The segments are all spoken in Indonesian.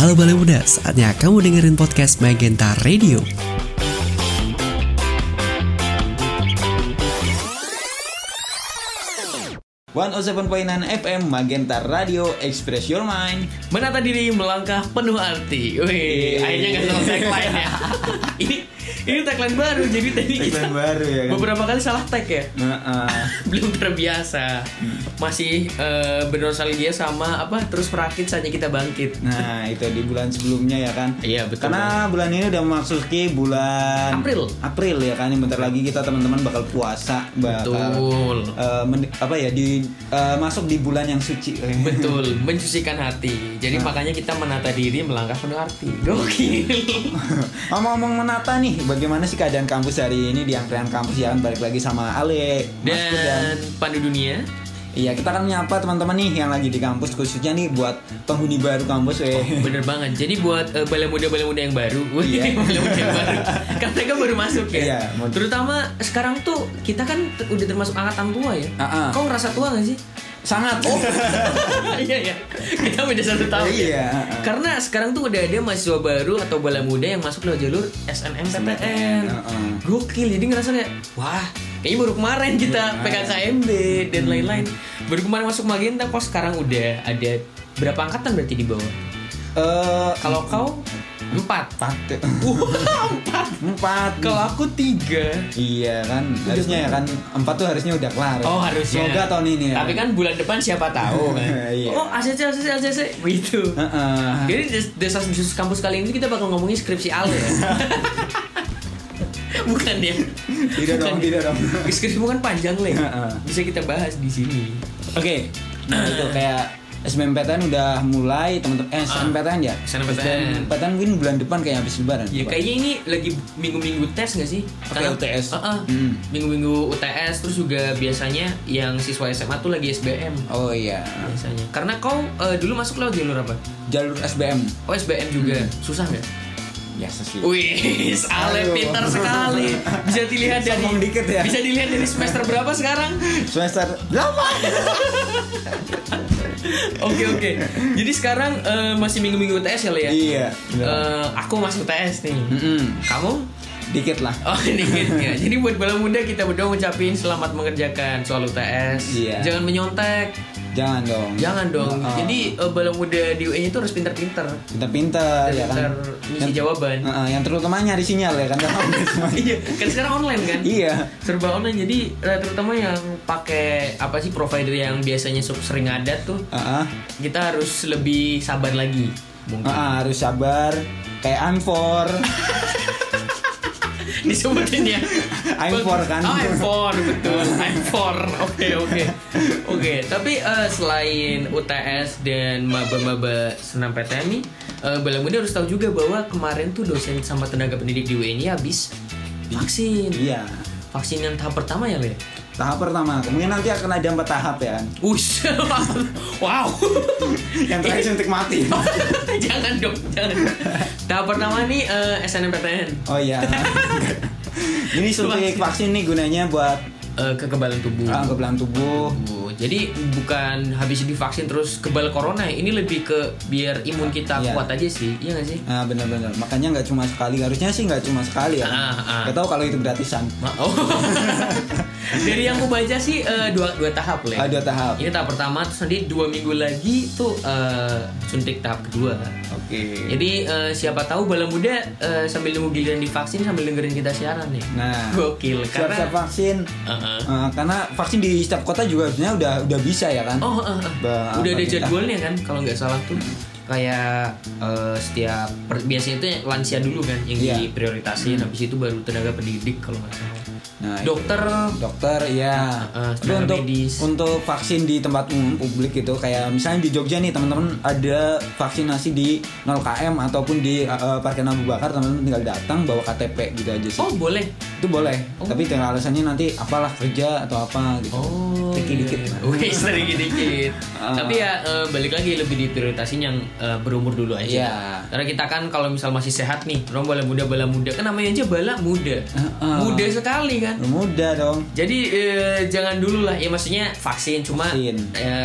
Halo Bale Muda, saatnya kamu dengerin podcast Magenta Radio. One oh seven point nine FM Magenta Radio Express Your Mind. Menata diri melangkah penuh arti. Wih, akhirnya nggak salah tagline ya. ini ini tagline baru. Jadi tadi kita Tagline baru ya kan? beberapa kali salah tag ya. Nah, uh, Belum terbiasa. Masih eh, bernostalgia sama apa? Terus merakit saja kita bangkit. nah itu di bulan sebelumnya ya kan? Iya, betul Karena bulan ini udah memasuki bulan April. April ya kan? Bentar lagi kita teman-teman bakal puasa, bakal Betul. men- apa ya di eh, masuk di bulan yang suci. Betul, mencucikan hati. Jadi Nah. makanya kita menata diri melangkah penuh arti. Gokil. Ngomong-ngomong menata nih, bagaimana sih keadaan kampus hari ini di angkringan kampus ya kan? Balik lagi sama Ale, Mas Pur, Dan pandu dunia. Iya, kita akan menyapa teman-teman nih yang lagi di kampus khususnya nih buat penghuni baru kampus weh. Bener banget. Jadi buat uh, bala muda bala muda yang baru, Iya. bala muda yang baru, kan mereka baru masuk ya. Iya, Terutama sekarang tuh kita kan udah termasuk angkatan tua ya. Ah, ah. Kau ngerasa tua gak sih? Sangat. iya iya. Kita beda satu tahun. Iya, ya. ah, ah. Karena sekarang tuh udah ada mahasiswa baru atau bala muda yang masuk lewat jalur SNMPTN. Ah, ah. Gokil. Jadi ngerasa kayak wah. Kayaknya baru kemarin kita Baru kemarin. PKKMB dan Hmm. lain-lain. Baru kemarin masuk Magenta kok sekarang udah ada berapa angkatan berarti di bawah? Eh, Kalau kau empat. empat. Empat. Empat. Kalau aku tiga. Iya kan, harusnya ya kan empat tuh harusnya udah kelar. Oh harusnya. Semoga tahun ini ya. Tapi kan bulan depan siapa tahu kan. Iya. Oh ACC ACC ACC gitu. Heeh. Jadi des- desas desus kampus kali ini kita bakal ngomongin skripsi Ale ya. Bukan ya. Tidak dong, Bukan. tidak dong. Skripsi bukan panjang le. Heeh. Bisa kita bahas di sini. Oke. Nah, itu kayak SBMPTN udah mulai teman-teman eh SNMPTN ya? SNMPTN. SBMPTN mungkin bulan depan kayak habis lebaran. Ya kayaknya ini lagi minggu-minggu tes gak sih? Pakai UTS. Heeh. Hmm. Minggu-minggu UTS terus juga biasanya yang siswa SMA tuh lagi SBM Oh iya. biasanya. Karena kau eh, dulu masuk lewat jalur apa? Jalur SBM. Oh SBM juga. Susah nggak? Biasa sih. Wih, Ale pintar sekali. Bisa dilihat dari Sombong dikit ya. Bisa dilihat dari semester berapa sekarang? Semester 8. Oke oke. Jadi sekarang eh, masih minggu-minggu UTS ya Le ya? Iya. Eh, aku masuk UTS nih. Mm-mm. Kamu? Dikit lah. Oh dikit ya. Jadi buat bala muda kita berdua ngucapin selamat mengerjakan soal UTS. Iya. Jangan menyontek. Jangan dong. Jangan dong. Oh. Jadi eh, bala muda di UN itu harus pintar-pintar. pinter-pinter ya kan. Ngisi jawaban. Heeh, yang terutama nyari sinyal ya kan. Iya, kan sekarang online kan? iya. serba online jadi eh, terutama yang pakai apa sih provider yang biasanya sering ada tuh Heeh. kita harus lebih sabar lagi mungkin Heeh, harus sabar kayak Anfor. disebutin ya I'm4 kan? oh M4 betul M4 oke oke oke tapi eh, selain UTS dan maba-maba senam PTN nih eh, Bala Muda harus tahu juga bahwa kemarin tuh dosen sama tenaga pendidik di UNI habis vaksin Iya. vaksin yang tahap pertama ya Le? Tahap pertama, kemudian nanti akan ada empat tahap ya kan. Ush, wow. Yang terakhir suntik mati. jangan dong, jangan. Tahap pertama nih eh, SNMPTN. Oh iya. Ini suntik vaksin nih gunanya buat Eh, kekebalan tubuh. ah, kekebalan tubuh. Tubuh. Jadi bukan habis divaksin terus kebal corona ya. Ini lebih ke biar imun kita Iya. kuat aja sih. Iya gak sih? Nah benar-benar. Makanya nggak cuma sekali. Harusnya sih nggak cuma sekali ya. Ah, ah. Gak tahu kalau itu gratisan. Oh. Dari yang aku baca sih eh, dua dua tahap Le. Ah, dua tahap. Ini tahap pertama terus nanti dua minggu lagi tuh eh, suntik tahap kedua. Oke. Jadi eh, siapa tahu bala muda eh, sambil nunggu giliran divaksin sambil dengerin kita siaran nih. Nah. Gokil karena Siap-siap vaksin. Heeh. Eh, karena vaksin di setiap kota juga sebenarnya udah udah bisa ya kan. Oh, eh, eh. Ba- udah ada jadwalnya kan kalau nggak salah tuh kayak eh, setiap per- biasanya itu lansia dulu kan yang Iya. diprioritasin habis itu baru tenaga pendidik kalau nggak salah. Nah, itu. Dokter dokter ya Uh, Tapi untuk medis. untuk vaksin di tempat umum publik itu kayak misalnya di Jogja nih teman-teman ada vaksinasi di 0 km ataupun di uh, parkiran Abu Bakar teman-teman tinggal datang bawa KTP gitu aja sih Oh boleh. Itu boleh Oh. tapi dengan alasannya nanti apalah kerja atau apa gitu Oh, Tricky dikit. iya. Wih, sedikit dikit. Ah. Tapi ya eh, balik lagi lebih diprioritasin yang eh, berumur dulu aja. Iya. Karena kita kan kalau misal masih sehat nih, orang bala muda bala muda kan namanya aja bala muda. Muda sekali kan. mudah dong Jadi eh, jangan dulu lah ya maksudnya vaksin cuma Vaksin.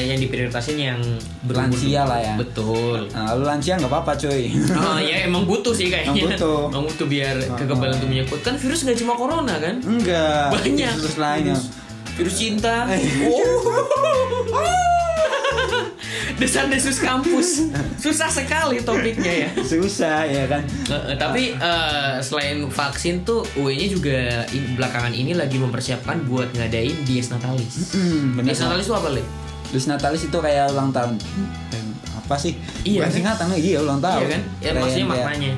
yang diprioritasin yang berumur Lansia dulu. lah ya. Betul. nah, lu lansia nggak apa-apa cuy Oh ya emang butuh sih kayaknya. Emang butuh. Emang butuh biar kekebalan tubuhnya kuat. Kan virus nggak cuma corona kan? enggak Banyak. terus lainnya Virus, virus cinta. Eh. Oh. Desas-desus kampus. Susah sekali topiknya ya. susah ya kan eh, tapi eh, selain vaksin tuh UE-nya juga in- belakangan ini lagi mempersiapkan buat ngadain dies natalis. Bener Dies natalis itu apa, Le? Luis Natalis itu kayak ulang tahun apa sih Iya, Bukan kan? singkatan iya ulang tahun Iya kan? Ya maksudnya kayak maknanya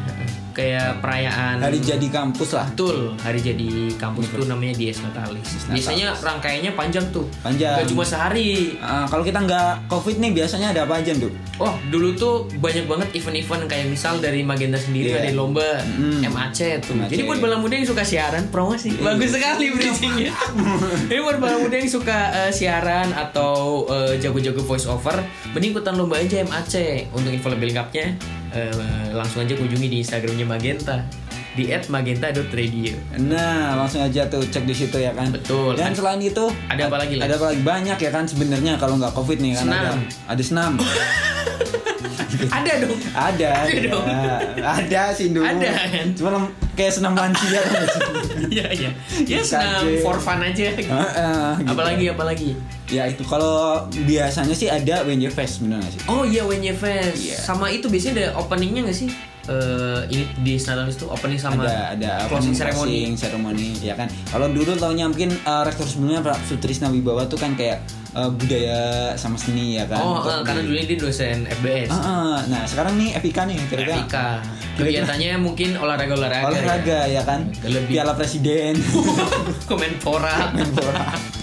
kayak perayaan hari jadi kampus lah Betul, hari jadi kampus tuh namanya Dies Natalis. Biasanya rangkaiannya panjang tuh. Panjang. Gak cuma sehari. Ah, kalau kita nggak covid nih biasanya ada apa aja tuh Oh, dulu tuh banyak banget event-event kayak misal dari Magenta sendiri Iya. ada lomba Mm. MAC tuh. MAC. Jadi buat bala muda yang suka siaran, promosi. Bagus sekali bridgingnya. Jadi buat bala muda yang suka eh, siaran atau eh, jago-jago voice over, mending ikutan lomba aja MAC. Untuk info lebih lengkapnya, eh, langsung aja kunjungi di Instagramnya Magenta di @magenta.radio. Nah, langsung aja tuh cek di situ ya kan. Betul. Dan selain itu Ada apa lagi, Les? Ada apa lagi banyak ya kan sebenarnya kalau nggak covid nih kan Senam. ada ada senam. Ada dong. ada, Ada dong. ada sih dulu. Ada, kan? Cuma kayak senam lansia kan. Iya iya. Ya senam for fun aja. gitu. Heeh, gitu. Apalagi apalagi. Ya itu kalau biasanya sih ada WNJ Fest bener nggak sih? Oh iya Wenye Fest. Iya. Sama itu biasanya ada openingnya nggak sih? Eh ini di Natalis tuh opening sama ada ada closing opening, ceremony. closing ceremony ya kan kalau dulu taunya mungkin eh, rektor sebelumnya Pak Sutrisna Wibawa tuh kan kayak eh, budaya sama seni ya kan Oh, eh, karena dulu dia dosen FBS. Ah, ah. nah sekarang nih FIK nih kira-kira Erika. Kegiatannya mungkin olahraga-olahraga. olahraga ya kan Lebih- Piala Presiden Kemenpora. Menpora.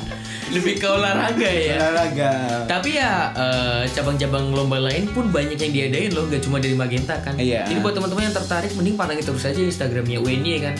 Lebih ke olahraga ya. olahraga Tapi ya eh, cabang-cabang lomba lain pun banyak yang diadain loh, gak cuma dari Magenta kan. Iya. Jadi buat teman-teman yang tertarik, mending pantengin terus aja Instagramnya Weni ya kan.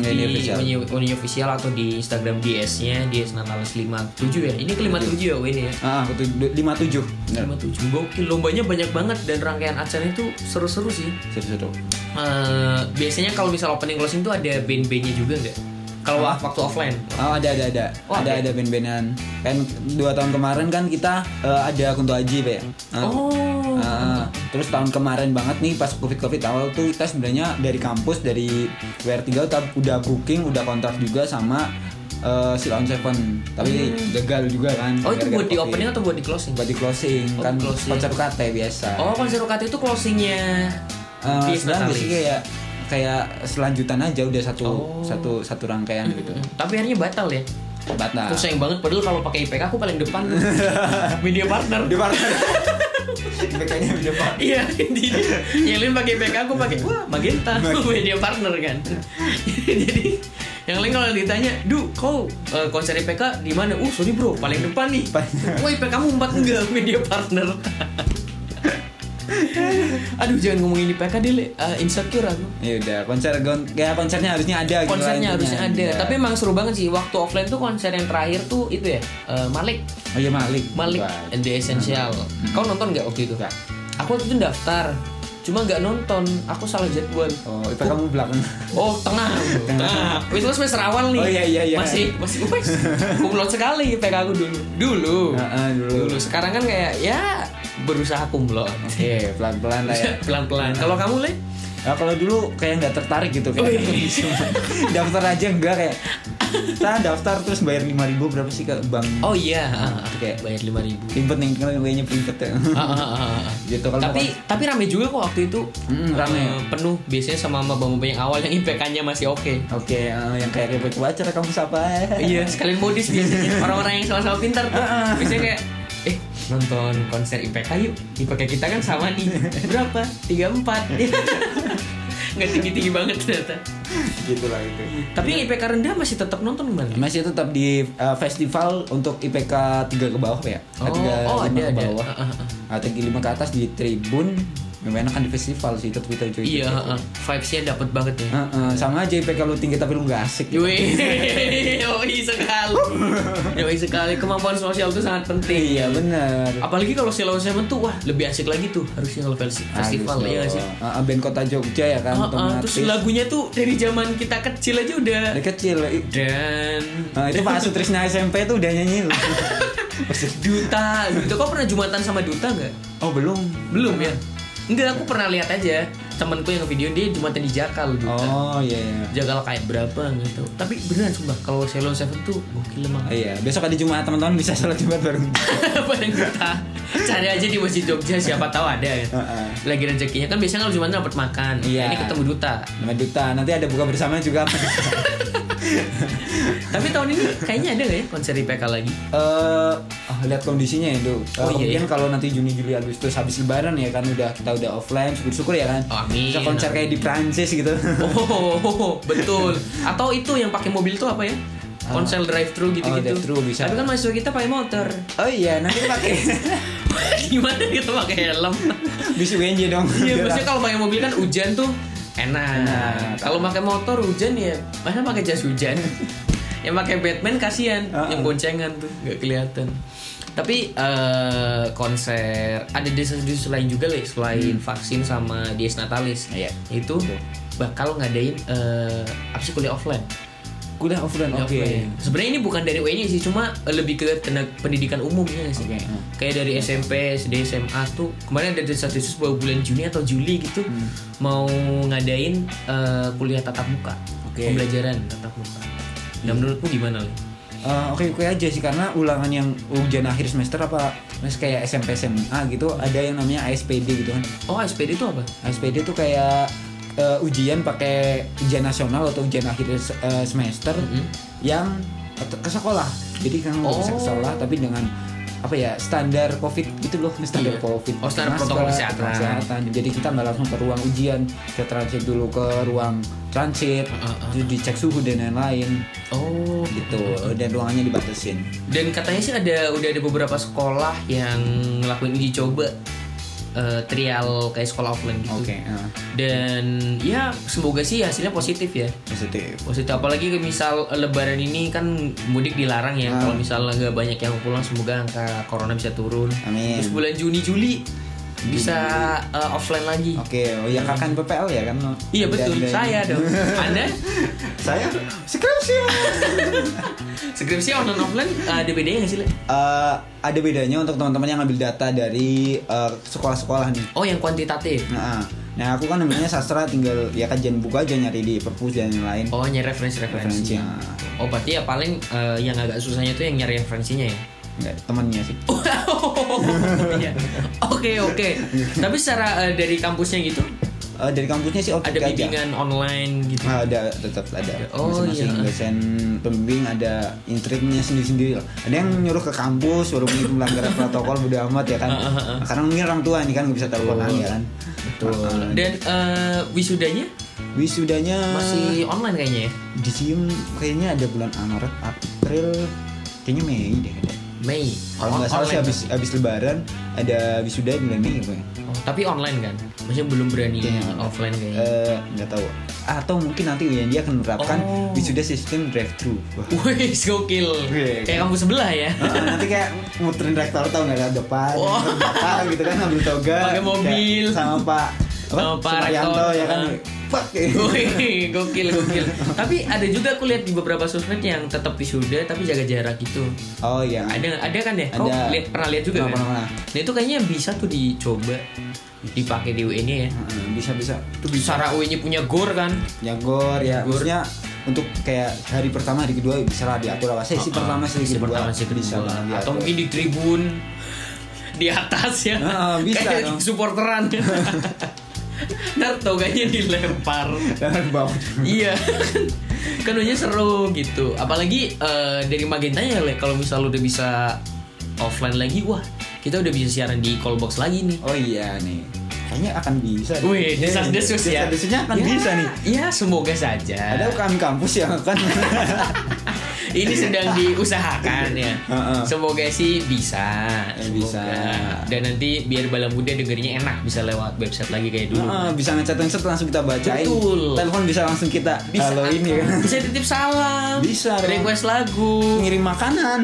Weni di Official. Weni, Weni Official atau di Instagram DS-nya, DS Natalis 57 ya. Ini ke 57 ya Weni ya. ah betul lima tujuh 57 gokil lombanya banyak banget dan rangkaian acara itu seru-seru sih. seru-seru Eh, biasanya kalau misal opening closing tuh ada band-bandnya juga nggak? Kalau Ah. waktu offline. Oh ada ada ada Oh, ada ada. ada band-bandan kan dua tahun kemarin kan kita eh, ada Kunto Aji Pak ya Ah. Oh. Ah, terus tahun kemarin banget nih pas covid covid awal tuh kita sebenarnya dari kampus dari WR3 udah, udah booking udah kontrak juga sama uh, Silon Seven tapi gagal juga kan Hmm. Oh itu buat di opening atau buat di closing? buat di closing Oh, kan closing. konser UKT biasa Oh konser UKT itu closingnya Eh, di sebenarnya sih kayak kayak selanjutan aja udah satu Oh. satu satu rangkaian gitu Tapi akhirnya batal ya. batal Aku sayang banget padahal kalau pakai IPK aku paling depan. Media partner. di partner kayaknya di depan Iya, intinya yang lain pakai IPK aku pakai wah Magenta, media partner kan. Jadi yang lain kalau ditanya, "Du, kau eh, konser IPK di mana?" "Uh, sorry bro, paling depan nih." "Wah, IPK kamu 4 enggak, media partner." Aduh, jangan ngomongin IPK deh. Eh, insecure aku. ya udah konser gon ya konsernya harusnya ada gitu Konsernya intinya. harusnya ada, Iya. tapi emang seru banget sih. Waktu offline tuh konser yang terakhir tuh itu ya, eh, Malik. oh iya Malik Malik and the Essential. Kau nonton nggak waktu itu? Nggak. Aku waktu itu daftar, cuma nggak nonton. Aku salah jadwal. oh itu kamu belakang Oh tengah, tengah. Itu semester awal nih. Oh, iya, iya, iya. Masih masih wes. Kumlot sekali IPK aku dulu. Dulu. Heeh, dulu. Dulu. Sekarang kan kayak ya berusaha kumlot. Oke, pelan-pelan lah ya. Pelan-pelan. Kalau kamu le? Nah, kalau dulu kayak nggak tertarik gitu Oh, kayak iya. daftar aja enggak kayak kita daftar terus bayar 5000 berapa sih ke bank Oh iya. Oke. Bayar lima ribu. Ribet nih kan kayaknya ribet ya. gitu kalau tapi tapi rame juga kok waktu itu Mm, rame. Eh, penuh biasanya sama mama-mama yang awal yang IPK-nya masih oke Oke, eh, yang kayak ribet acara kamu siapa? iya sekalian modis biasanya orang-orang yang sama-sama pintar tuh biasanya kayak nonton konser IPK yuk. IPK kita kan sama nih. Berapa? Tiga empat. Nggak tinggi tinggi banget ternyata gitu lah itu Tapi yang IPK rendah masih tetap nonton gimana? masih tetap di uh, festival untuk IPK 3 ke bawah ya Oh, oh, ada, ke ada. bawah Ah, ah, ah. atau 5 ke atas di tribun memang enakan di festival sih tetap kita cuy Iya, heeh. vibes-nya dapet banget ya. Heeh, sama aja IPK lu tinggi tapi lu gak asik gitu. Wih, yoi sekali. Yoi sekali kemampuan sosial itu sangat penting. Iya bener Apalagi kalau Silo Seven tuh wah lebih asik lagi tuh harusnya kalau festi- festival ya nggak sih. Ah, ah, band kota Jogja ya kan Ah, ah, otomatis. terus lagunya tuh dari zaman kita kecil aja udah Dari kecil dan Nah, itu Pak Sutrisna SMP tuh udah nyanyi loh. Duta gitu. Kau pernah jumatan sama Duta nggak? oh belum Belum ya? Enggak, aku pernah lihat aja temanku yang video dia jumatan di Jakal Duta. oh iya iya Jakal kayak berapa gitu. Tapi beneran sumpah kalau Ceylon Seven tuh gokil emang. Ah, iya besok ada Jumat teman-teman bisa sholat Jumat bareng Bareng Duta. Cari aja di Masjid Jogja siapa tahu ada kan. Heeh. Lagi rezekinya kan biasanya kalau Jumatan dapat makan. Iya. Ini ketemu Duta. Nama Duta nanti ada buka bersama juga Tapi tahun ini kayaknya ada nggak ya konser IPK lagi? eh ah, lihat kondisinya ya Dok. Eh, Oh, iya, iya. kalau nanti Juni Juli Agustus habis lebaran ya kan udah kita udah offline syukur-syukur ya kan Oh, amin. bisa konser kayak di Prancis gitu Oh, betul. Atau itu yang pakai mobil tuh apa ya? Konser drive thru Oh, gitu-gitu. drive-thru bisa. Tapi kan mahasiswa kita pakai motor. oh iya nanti pakai Gimana kita pakai helm? bis UNJ dong Iya, maksudnya kalau pakai mobil kan hujan tuh enak. Enak. Kalau pakai motor hujan ya, mana pakai jas hujan. yang pakai Batman kasihan, Ah, yang ah. boncengan tuh nggak kelihatan. Tapi eh, konser ada desa-desa lain juga lah selain vaksin sama Dies Natalis. Iya. Itu bakal ngadain eh, apa sih kuliah offline. Kuliah offline Kuliah oke offline. Sebenarnya ini bukan dari UI-nya sih, cuma lebih ke tenaga pendidikan umum ya nggak sih. Hmm. Kayak dari SMP, SD, SMA tuh kemarin ada desas-desus bahwa bulan Juni atau Juli gitu Hmm. mau ngadain eh, kuliah tatap muka, Oke. pembelajaran tatap muka. Nah menurutmu gimana nih? Eh, oke oke aja sih karena ulangan yang ujian akhir semester apa mas kayak SMP SMA gitu ada yang namanya ASPD gitu kan Oh SPD itu apa? ASPD tuh kayak eh, ujian pakai ujian nasional atau ujian akhir eh, semester Mhm. yang ke ke sekolah jadi kan nggak bisa ke Oh. sekolah tapi dengan apa ya standar covid gitu loh standar Iya. covid Oh, standar Masker, protokol kesehatan. kesehatan. jadi kita nggak langsung ke ruang ujian kita transit dulu ke ruang transit Uh, uh, uh. terus dicek suhu dan lain-lain Oh gitu dan ruangannya dibatasin Dan katanya sih ada udah ada beberapa sekolah yang ngelakuin uji coba eh, trial kayak sekolah offline gitu. oke eh, Dan ya semoga sih hasilnya positif ya. positif Positif apalagi ke misal lebaran ini kan mudik dilarang ya. Ah. Kalau misalnya nggak banyak yang pulang semoga angka corona bisa turun. Amin. Terus bulan Juni Juli bisa eh, offline lagi. oke oh ya kakak PPL ya kan Iya betul, udah- saya dong. Anda saya skripsi skripsi online offline eh, ada bedanya nggak sih? Le? Eh, ada bedanya untuk teman-teman yang ngambil data dari sekolah-sekolah nih. Oh yang kuantitatif. Nah, nah aku kan namanya sastra tinggal ya kajian buku aja nyari di perpus dan yang lain. Oh nyari referensi-referensi. Referensi. Nah, Oh berarti ya paling eh, yang agak susahnya tuh yang nyari referensinya ya. enggak temannya sih. Iya. Oke oke. Tapi secara eh, dari kampusnya gitu Eh, dari kampusnya sih oke ada aja. bimbingan online gitu. Ah, ada tetap ada. Oh, Masing-masing iya. dosen pembimbing ada intriknya sendiri-sendiri lah. Ada yang nyuruh ke kampus walaupun itu melanggar protokol bodo amat ya kan. Ah, ah. Karena mungkin orang tua nih kan nggak bisa teleponan Oh. ya kan. Betul. Ah, Dan eh, wisudanya wisudanya masih online kayaknya ya. di SIM kayaknya ada bulan Maret, April, kayaknya Mei deh. ada. Mei. Kalau nggak salah sih habis habis Lebaran ada wisuda bulan Mei apa ya? Oh, tapi online kan. Maksudnya belum berani Kayaknya. offline kayaknya. Eh, nggak tahu. Atau mungkin nanti ya dia akan menerapkan Oh. wisuda sistem drive thru. Wih, gokil. Wih, Kayak kampus sebelah ya. nanti kayak muterin rektor tau nggak lewat depan, belakang gitu kan ngambil toga, Pakai mobil. kayak sama Pak apa? Sama Pak Rektor. ya kan. Pak. Wih, gokil gokil. tapi ada juga aku lihat di beberapa sosmed yang tetap wisuda tapi jaga jarak gitu. Oh iya. Ada ada kan ya? Kau Ada. lihat pernah lihat juga Pernah, kan? pernah, pernah. Nah itu kayaknya bisa tuh dicoba dipakai di UN ya. Heeh, bisa bisa. Itu secara UN-nya punya gor kan? Nyagor ya. Gor. Maksudnya untuk kayak hari pertama hari kedua bisa lah diatur apa sesi pertama sesi kedua pertama sesi kedua. bisa lah. Atau mungkin di tribun di atas ya. Ah, bisa Kayak dong. supporteran. Naruto kayaknya dilempar. iya. Kan kayaknya seru gitu. Apalagi eh, dari magentanya le. Kalau misal udah bisa offline lagi wah kita udah bisa siaran di callbox lagi nih. Oh iya nih kayaknya akan bisa. Wih, desas-desus ya. Desas-desusnya akan Ya, bisa nih. Ya, semoga saja. Ada UKM kampus yang akan Ini sedang diusahakan ya. Semoga sih bisa. Eh, bisa. Semoga. Dan nanti biar Bala Muda dengernya enak bisa lewat website lagi kayak dulu. Heeh, bisa ngechat ngechat langsung kita bacain. Betul. Telepon bisa langsung kita Bisa halo ini kan. bisa titip salam. Bisa dong. Request lagu. Ngirim makanan.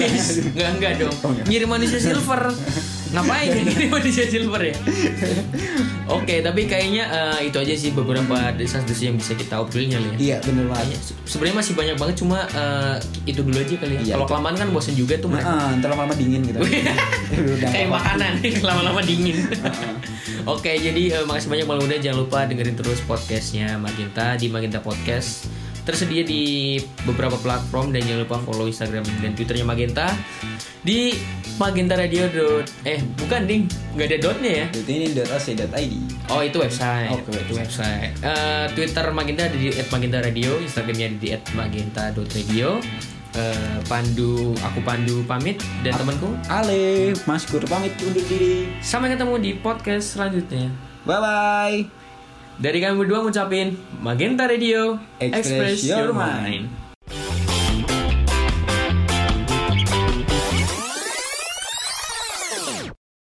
Wis, Enggak enggak dong. Oh. Ngirim manusia silver. Ngapain ya ngirim manusia silver ya? Oke, tapi kayaknya eh, itu aja sih beberapa desas-desus yang bisa kita obrolin ya. Ya. Iya bener banget. Se- Sebenarnya masih banyak banget cuma eh, itu dulu aja kali ya. Iya, Kalau kelamaan kan bosan juga tuh. Heeh, ntar lama-lama dingin gitu. Udah Kayak makanan lama-lama dingin. Oke, jadi eh, makasih banyak Malam Muda jangan lupa dengerin terus podcastnya Magenta di Magenta Podcast tersedia di beberapa platform dan jangan lupa follow Instagram dan Twitternya Magenta di Magenta Radio. dot- Eh, bukan ding, nggak ada dotnya ya. Jadi ini .ac.id. Oh itu website. Oh, Itu website. Eh, Twitter Magenta ada di @magenta_radio, Instagramnya ada di @magenta.radio. Eh, Pandu, aku Pandu pamit dan temanku. Ale, Mas Gur pamit undur diri. Sampai ketemu di podcast selanjutnya. Bye bye. Dari kami berdua ngucapin Magenta Radio, Express your mind.